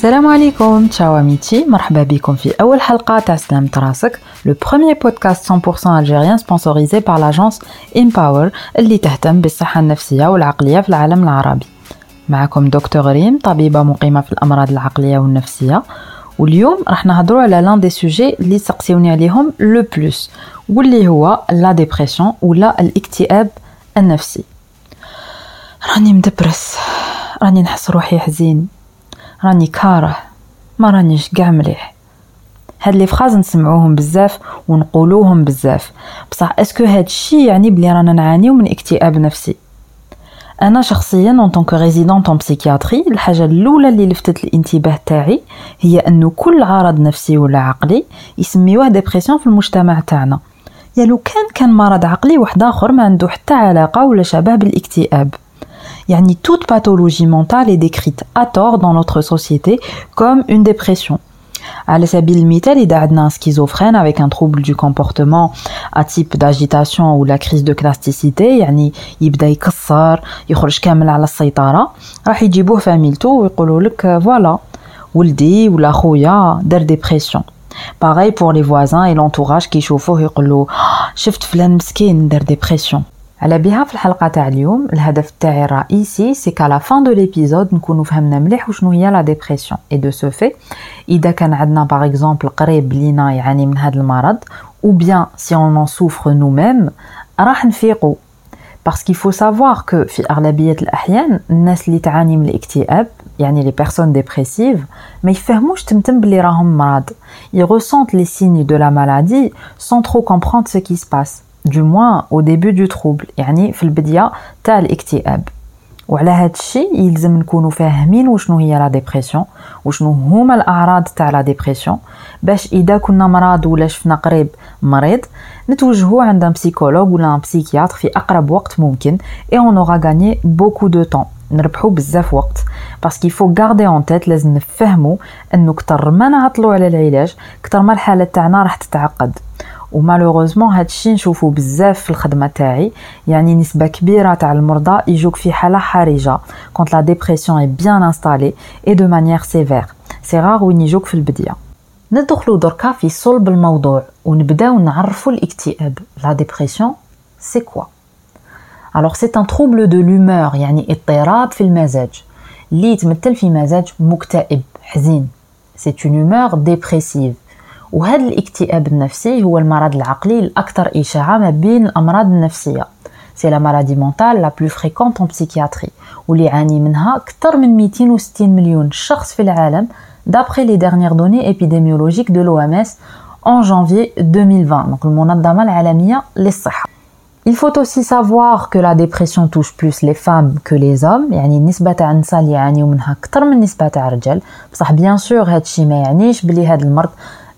سلام عليكم, يا جماعتي, مرحبا بيكم في أول حلقة تاع سلامة راسك, le premier podcast 100% algérien sponsorisé par l'agence Empower اللي تهتم بالصحة النفسية والعقلية في العالم العربي. معكم دكتور ريم طبيبة مقيمة في الأمراض العقلية والنفسية. واليوم راح نهضروا على l'un des sujets اللي سقسيوني عليهم le plus واللي هو la dépression ولا الاكتئاب النفسي. راني مدبرس. راني نحس روحي حزين. راني كاره ما رانيش قاع مليح. هاد les phrases نسمعوهم بزاف ونقولوهم بزاف. بصح est-ce que هاد الشي يعني بلي رانا نعانيو من اكتئاب نفسي. أنا شخصيا en tant que résidente en psychiatrie الحاجة الأولى اللي لفتت الانتباه تاعي هي انه كل عرض نفسي ولا عقلي يسميوه dépression في المجتمع تاعنا. يا لو كان كان مرض عقلي واحد آخر ما عنده حتى علاقة ولا شبه بالإكتئاب. يعني toute pathologie mentale est décrite à tort dans notre société comme une dépression. على سبيل المثال إذا عندنا schizophrène avec un trouble du comportement à type d'agitation ou la crise de clasticité يعني يبدا يكسر يخرج كامل على السيطرة راح يجيبوه فاميلتو ويقولوا لك voilà ولدي ولا خويا دار dépression pareil pour les voisins et l'entourage كيشوفوه يقولوا شفت فلان مسكين دار dépression على بها في الحلقة تاع اليوم. الهدف تاعي الرئيسي c'est qu'à la fin de l'épisode نكونوا فهمنا مليح وشنو هي la dépression et de ce fait إذا كان عندنا par exemple قريب لينا يعاني من هذا المرض ou bien si on en souffre nous-mêmes راح نفيقوا parce que faut savoir que في أغلبية الأحيان الناس اللي تعاني من الاكتئاب يعني les personnes dépressives ما يفهموش تمتم بلي راهم مرض. Ils ressentent les signes de la maladie sans trop comprendre ce qui se passe. Du moins au début du trouble يعني في البداية تاع الاكتئاب. وعلى هذا الشيء يلزم نكونوا فاهمين وشنو هي la dépression وشنو هما الأعراض تاع la dépression باش إذا كنا مرض ولا شفنا قريب مريض نتوجهوا عند un psychologue ولا un psychiatre في أقرب وقت ممكن et on aura gagné beaucoup de temps نربحوا بزاف وقت parce que faut garder en tête لازم نفهموا إنه كتر ما نعطلوا على العلاج كتر ما الحاله تاعنا راح تتعقد. و malheureusement هادشي نشوفو بزاف في الخدمة تاعي. يعني نسبة كبيرة تاع المرضى يجوك في حالة حرجة quand la dépression est bien installée et de manière sévère c'est rare وين يجوك في البداية. ندخلو دركا في صلب الموضوع ونبداو نعرفو الاكتئاب. la dépression c'est quoi Alors c'est un trouble de l'humeur يعني اضطراب في المزاج. اللي يتمثل في مزاج مكتئب حزين. C'est une humeur dépressive. وهذا الاكتئاب النفسي هو المرض العقلي الأكثر إشاعة ما بين الأمراض النفسية. c'est la maladie mentale la plus fréquente en psychiatrie واللي يعاني منها أكثر من 260 مليون شخص في العالم d'après les dernières données épidémiologiques de l'OMS en janvier 2020 donc المنظمة العالمية للصحة Il faut aussi savoir que la dépression touche plus les femmes que les hommes يعني النسبة تاع النساء اللي يعانيو منها أكثر من النسبة تاع الرجال بصح bien sûr هادشي ما يعنيش بلي هاد المرض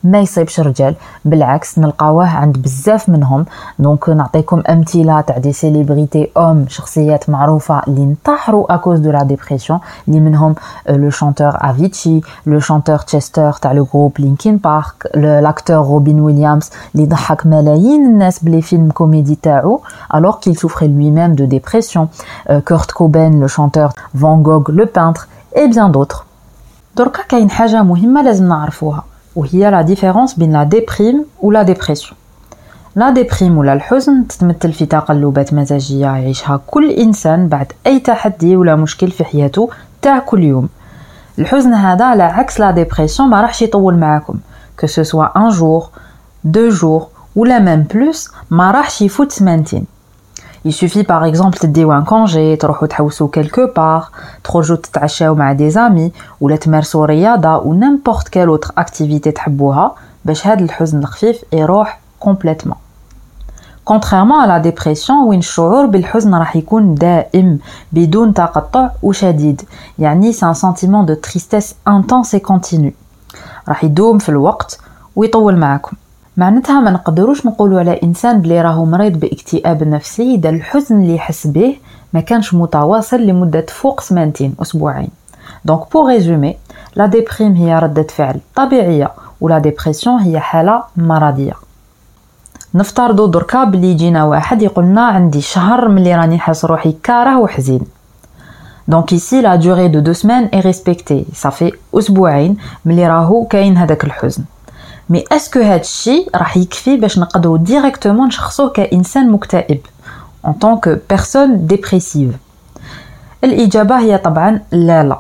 ما يصيبش رجال. بالعكس نلقاوه عند بزاف منهم. donc نعطيكم أمثلة تاع des célébrités hommes شخصيات معروفة اللي انتحروا à cause de la dépression اللي منهم le chanteur Avicii le chanteur Chester تاع le groupe Linkin Park l'acteur Robin Williams اللي ضحك ملايين الناس ب les films comédie تاعو alors qu'il souffrait lui-même de dépression. Kurt Cobain le chanteur Van Gogh le peintre et bien d'autres. دركا كاين حاجة مهمة لازم نعرفوها. وهي la différence بين la déprime و la dépression la déprime ولا الحزن تتمثل في تقلبات مزاجية يعيشها كل إنسان بعد أي تحدي ولا مشكل في حياته تاع كل يوم. الحزن هذا على عكس la dépression ما راحش يطول معاكم. que ce soit un jour deux jours ولا même plus ما راحش يفوت سمانتين. Il suffit par exemple تديو un congé تروحو تحوسو quelque part تخرجو تتعشاو مع des amis ولا تمارسو رياضة و n'importe quelle autre activité تحبوها باش هاد الحزن الخفيف يروح complètement contrairement à la dépression وين الشعور بالحزن راح يكون دائم بدون تقطع وشديد يعني c'est un sentiment de tristesse intense et continu راح يدوم في الوقت ويطول معكم معناتها ما نقدروش نقولوا على إنسان بلي راهو مريض باكتئاب نفسي اذا الحزن اللي يحس به ما كانش متواصل لمدة فوق سمانتين أسبوعين donc pour résumer la déprime هي ردة فعل طبيعية و la dépression هي حالة مرضية نفترضوا دركا بلي يجينا واحد يقولنا عندي شهر ملي راني حاس روحي كاره وحزين Donc ici, la durée de deux semaines est respectée. Ça fait أسبوعين ملي راهو كاين هذاك الحزن. Mais est-ce que هذا الشيء راح يكفي باش نقدروا directement نشخصوه كإنسان مكتئب en tant que personne dépressive الإجابة هي طبعا لا لا.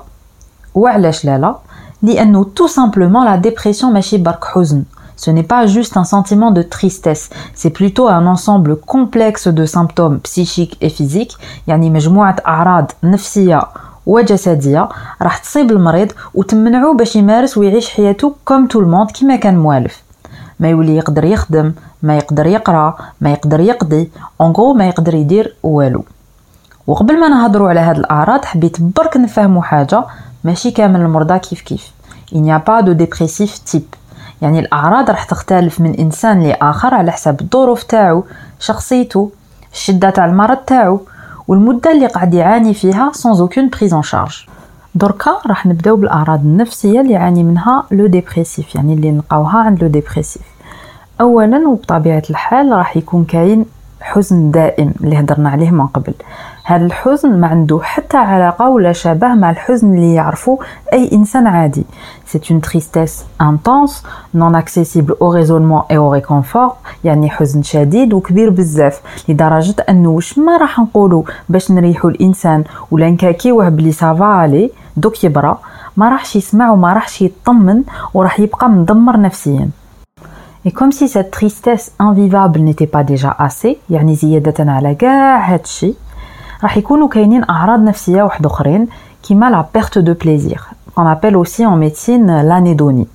وعلاش لا لا؟ لأنه tout simplement la dépression ماشي برك حزن. Ce n'est pas juste un sentiment de tristesse, c'est plutôt un ensemble complexe de symptômes psychiques et physiques, يعني مجموعة أعراض نفسية وجسدية راح تصيب المريض وتمنعو باش يمارس ويعيش حياته comme tout le monde كيما كان موالف ما يولي يقدر يخدم ما يقدر يقرأ ما يقدر يقضي. en gros ما يقدر يدير والو. وقبل ما نهضروا على هاد الأعراض حبيت برك نفهموا حاجة ماشي كامل المرضى كيف كيف. Y a pas de dépressif type. يعني الأعراض راح تختلف من إنسان لآخر على حسب الظروف تاعو شخصيته الشدة تاع المرض تاعو. والمدة اللي قاعد يعاني فيها sans aucune prise en charge. دركا راح نبدأو بالأعراض النفسية اللي يعاني منها le dépressif يعني اللي نلقاوها عند le dépressif. أولا وبطبيعة الحال راح يكون كاين حزن دائم اللي هضرنا عليه من قبل. هذا الحزن ما عنده حتى علاقة ولا شبه مع الحزن اللي يعرفه أي إنسان عادي. C'est une tristesse intense, non accessible au raisonnement et au réconfort يعني حزن شديد وكبير بزاف لدرجة أنه واش ما راح نقولوا باش نريحو الإنسان ولا نكاكيوه بلي ça va عليه دوك يبرى ما راحش يسمع وما راحش يطمن وراح يبقى مدمر نفسيا. Et comme si cette tristesse invivable n'était pas déjà assez يعني زيادة على كاع هادشي راح يكونوا كاينين أعراض نفسية واحد أخرين كيما la perte de plaisir qu'on appelle aussi en médecine l'anhédonie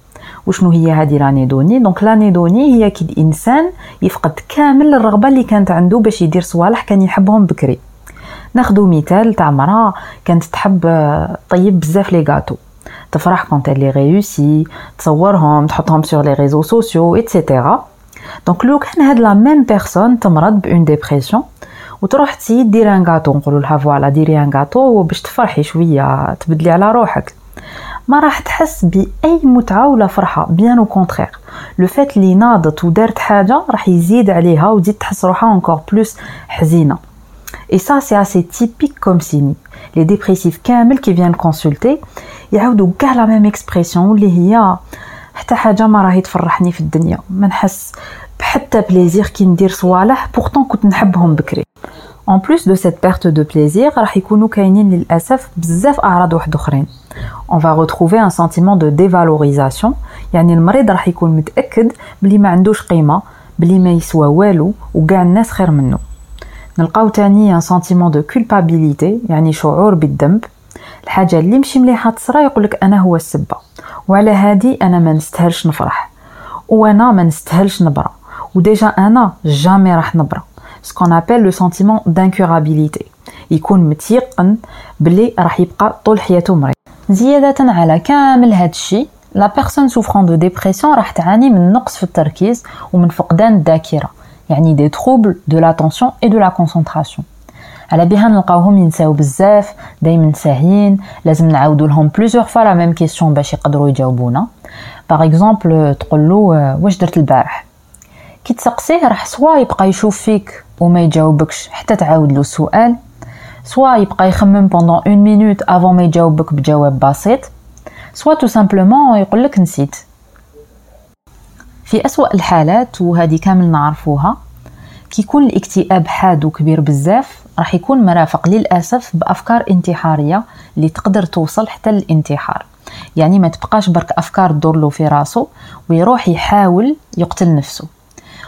وشنو هي هذه l'anhédonie donc l'anhédonie هي كي الإنسان يفقد كامل الرغبة اللي كانت عنده باش يدير صوالح كان يحبهم بكري. ناخذ مثال تاع مرا كانت تحب طيب بزاف les gâteaux. تفرح quand elle réussit تصورهم تحطهم sur les réseaux sociaux et cetera donc لو كان هاد la même personne تمرض ب une dépression وتروح تسيد ديري un gâteau نقولوا لها voilà ديري un gâteau باش تفرحي شوية تبدلي على روحك. ما راح تحس بأي متعة ولا فرحة bien au contraire. لو فات لي ناضت ودارت حاجة راح يزيد عليها وتزيد تحس روحها encore plus حزينة. Et ça, c'est assez typique comme signe. Les dépressifs كامل qui viennent consulter يعاودوا كاع la même expression اللي هي حتى حاجة ما راهي تفرحني في الدنيا. ما نحس بحتى plaisir كي ندير صوالح pourtant كنت نحبهم بكري. En plus de cette perte de plaisir, راح يكونوا كاينين للأسف بزاف أعراض واحد أخرين. On va retrouver un sentiment de dévalorisation. يعني المريض راح يكون متأكد بلي ما عندوش قيمة بلي ما يسوى والو وكاع الناس خير منه. نلقاو تاني un sentiment de culpabilité يعني شعور بالذنب الحاجة اللي مشي مليحة تصرا يقولك أنا هو السبة وعلى هادي أنا ما نستاهلش نفرح وأنا ما نستاهلش نبرى وديجا أنا جامي راح نبرى ce qu'on appelle le sentiment d'incurabilité. يكون متيقن بلي راح يبقى طول حياته مريض. زيادة على كامل هاد الشيء la personne souffrant de dépression راح تعاني من نقص في التركيز ومن فقدان الذاكرة يعني des troubles de l'attention et de la concentration على بها نلقاوهم ينساو بزاف دايما ساهيين لازم نعاودو لهم plusieurs fois la même question باش يقدروا يجاوبونا. par exemple تقول له واش درت البارح؟ كي تسقسيه راح soit يبقى يشوف فيك وما يجاوبكش حتى تعاود له السؤال. soit يبقى يخمم pendant une minute avant ما يجاوبك بجواب بسيط. soit tout simplement يقول لك نسيت. في أسوأ الحالات وهذه كامل نعرفوها كيكون الاكتئاب حاد وكبير بزاف راح يكون مرافق للأسف بأفكار انتحارية اللي تقدر توصل حتى للانتحار. يعني ما تبقاش برك أفكار تدور له في راسه ويروح يحاول يقتل نفسه.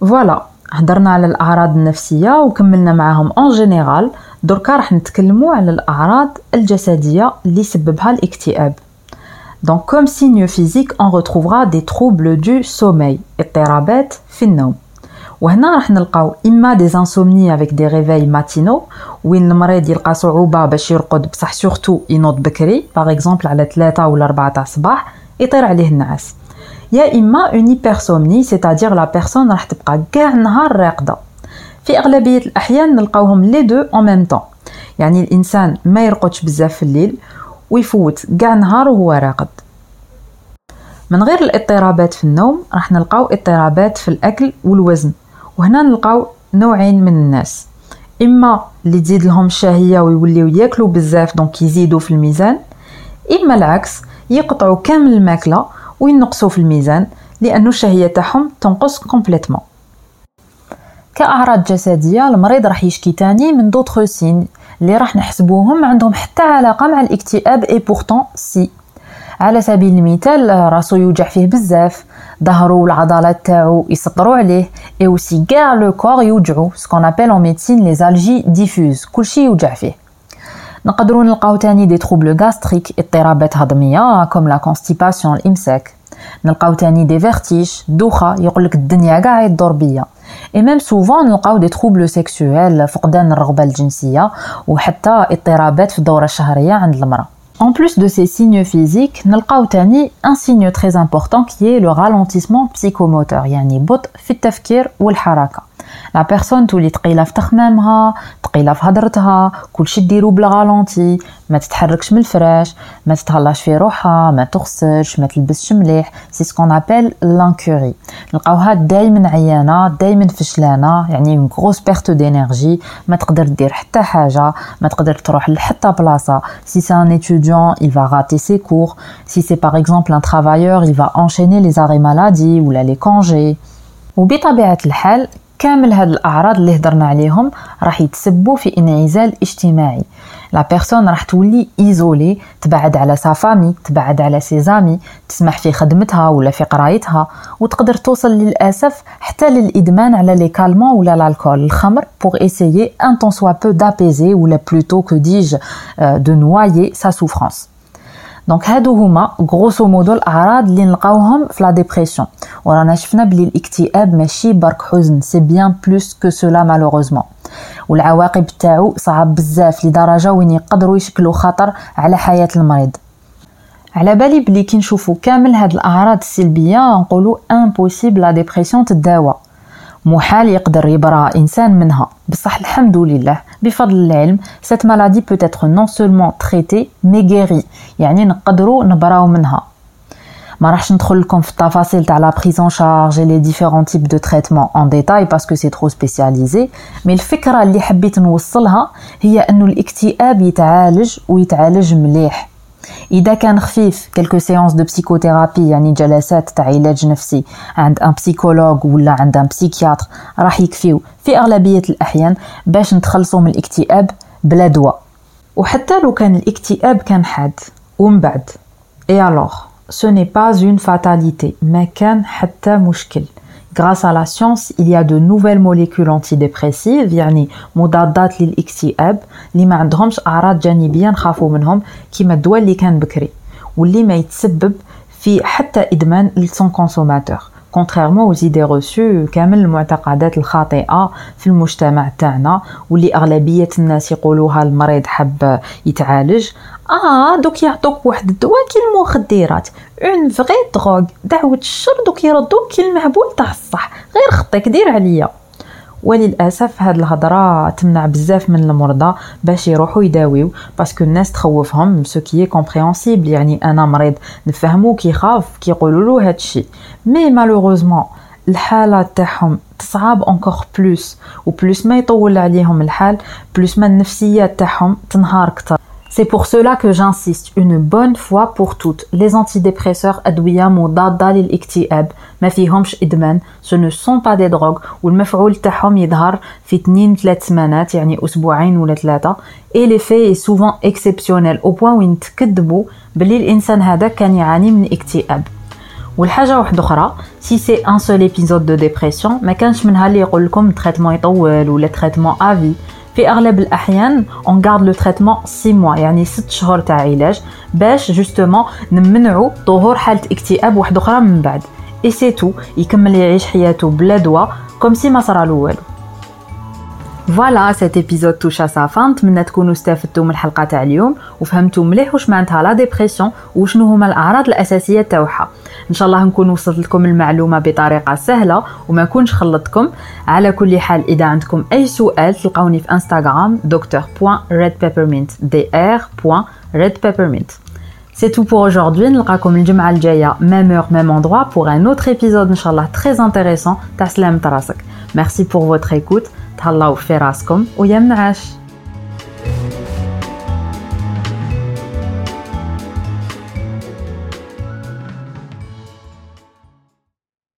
voilà هضرنا على الأعراض النفسية وكملنا معاهم en général دركا راح نتكلموا على الأعراض الجسدية اللي سببها الاكتئاب. Donc comme signe physique, on retrouvera des troubles du sommeil, اضطرابات في النوم. وهنا راح نلقاو إما des insomnies avec des réveils matinaux وين المريض يلقى صعوبة باش يرقد بصح surtout ينوض بكري par exemple على 3 ولا 4 تاع الصباح يطير عليه النعاس. يا إما une hypersomnie c'est-à-dire la personne راح تبقى كاع النهار راقدة. في أغلبية الأحيان نلقاوهم les deux en même temps يعني الإنسان ما يرقدش بزاف في الليل ويفوت كاع نهار وهو راقد. من غير الاضطرابات في النوم راح نلقاو اضطرابات في الأكل والوزن. وهنا نلقاو نوعين من الناس. إما اللي تزيد لهم الشهية ويوليو ياكلوا بزاف donc يزيدوا في الميزان إما العكس يقطعوا كامل الماكلة وينقصوا في الميزان لأنه الشهيه تاعهم تنقص complètement كأعراض جسدية المريض راح يشكي تاني من d'autres signes اللي راح نحسبوهم عندهم حتى علاقة مع الاكتئاب et pourtant si على سبيل المثال راسو يوجع فيه بزاف ظهرو والعضلات تاعو يسطروا عليه et aussi كاع le corps يوجعو ce qu'on appelle en médecine les algies diffuses كلشي يوجع فيه. نقدروا نلقاو تاني des troubles gastriques اضطرابات هضمية comme la constipation الإمساك. نلقاو تاني des vertiges دوخة يقولك الدنيا كاع يدور بيا. et même souvent نلقاو des troubles sexuels فقدان الرغبة الجنسية وحتى اضطرابات في الدورة الشهرية عند المرأة. En plus de ces signes physiques, نلقاو تاني un signe très important qui est le ralentissement psychomoteur يعني بطء في التفكير والحركة. la personne تولي تقيلة في تخمامها تقيلة في هضرتها كلشي ديرو بال ralenti ما تتحركش من الفراش ما تتهلاش في روحها ما تغسلش ما تلبسش مليح. c'est ce qu'on appelle l'incurie نلقاوها دائما عيانة دائما فشلانة يعني une grosse perte d'énergie ما تقدر دير حتى حاجة ما تقدر تروح لحتى بلاصة. si c'est un étudiant il va rater ses cours. Si c'est par exemple un travailleur il va enchaîner les arrêts maladie ou les congés وبطبيعة الحال كامل هاد الأعراض اللي هضرنا عليهم راح يتسبوا في انعزال اجتماعي. la personne راح تولي isolée تبعد على sa famille تبعد على ses amis تسمح في خدمتها ولا في قرايتها وتقدر توصل للأسف حتى للإدمان على les calmants ولا alcool الخمر pour essayer un temps soit peu d'apaiser ولا plutôt que dis-je de noyer sa souffrance donc هادو هما grosso modo الأعراض اللي نلقاوهم في la dépression ورانا شفنا بلي الاكتئاب ماشي برك حزن c'est bien plus que cela malheureusement والعواقب تاعو صعب بزاف لدرجة وين يقدروا يشكلوا خطر على حياة المريض. على بالي بلي كي نشوفوا كامل هاد الأعراض السلبية نقولوا impossible la dépression تداوى. محال يقدر يبرى إنسان منها. بصح الحمد لله. بفضل العلم cette maladie peut être non seulement traitée mais guérie. يعني نقدروا نبراو منها. ما راحش ندخل لكم في التفاصيل تاع la prise en charge les différents types de traitements en détail parce que c'est trop spécialisé mais الفكرة اللي حبيت نوصلها هي أنه الاكتئاب يتعالج ويتعالج مليح. إذا كان خفيف quelques séances de psychothérapie يعني جلسات تاع علاج نفسي عند un psychologue ولا عند un psychiatre راح يكفيو. في أغلبية الأحيان باش نتخلصوا من الاكتئاب بلا دواء. وحتى لو كان الاكتئاب كان حاد ومن بعد؟ اي الوغ ce n'est pas une fatalité ما كان حتى مشكل. Grâce à la science, il y a de nouvelles molécules antidépressives يعني مضادات للاكتئاب اللي ما عندهمش اعراض جانبيه نخافوا منهم كيما الدواء اللي كان بكري واللي ما يتسبب في حتى ادمان les consommateurs contrairement aux idées reçues كامل المعتقدات الخاطئة في المجتمع تاعنا واللي أغلبية الناس يقولوها المريض حب يتعالج. آه دوك يعطوك واحد الدواء كي المخدرات. une vraie drogue دعوة الشر دوك يردوك كي المهبول تاع الصح. غير خطيك دير عليا. وللأسف هاد الهضرة تمنع بزاف من المرضى باش يروحوا يداويو parce que الناس تخوفهم ce qui est compréhensible يعني أنا مريض نفهمو كيخاف كيقولوا له هادشي mais malheureusement الحالة تاعهم تصعب encore plus و plus ما يطول عليهم الحال plus ما النفسيات تاعهم تنهار كتر C'est pour cela que j'insiste une bonne fois pour toutes. Les antidépresseurs أدوية مضادة للاكتئاب ما فيهمش إدمان ce ne sont pas des drogues. والمفعول تاعهم يظهر في 2 3 سمانات يعني أسبوعين ولا ثلاثة et l'effet est souvent exceptionnel au point وين تكذبوا بلي الإنسان هذا كان يعاني من اكتئاب والحاجة واحدة أخرى si c'est un seul épisode de dépression ما كانش منها اللي يقول لكم traitement يطول ولا traitement à vie في أغلب الأحيان on garde le traitement 6 mois يعني 6 شهور تاع علاج باش justement نمنعوا ظهور حالة اكتئاب واحدة أخرى من بعد. et c'est tout يكمل يعيش حياته بلا دواء comme si ما صرالو والو. voilà cet épisode touche sa fin نتمنى تكونوا استفدتوا من الحلقة تاع اليوم. وفهمتوا مليح واش معناتها لا ديبرسيون وشنو هما الأعراض الأساسية تاعها. إن شاء الله نكون وصلت لكم المعلومة بطريقة سهلة وما نكونش خلطتكم على كل حال إذا عندكم أي سؤال تلقاوني في انستغرام docteur.redpeppermint dr.redpeppermint C'est tout pour aujourd'hui. نلقاكم الجمعة الجاية même heure même endroit pour un autre épisode inchallah très intéressant تاع راسك. Merci pour votre écoute. تهلاو في راسكم ويا منعش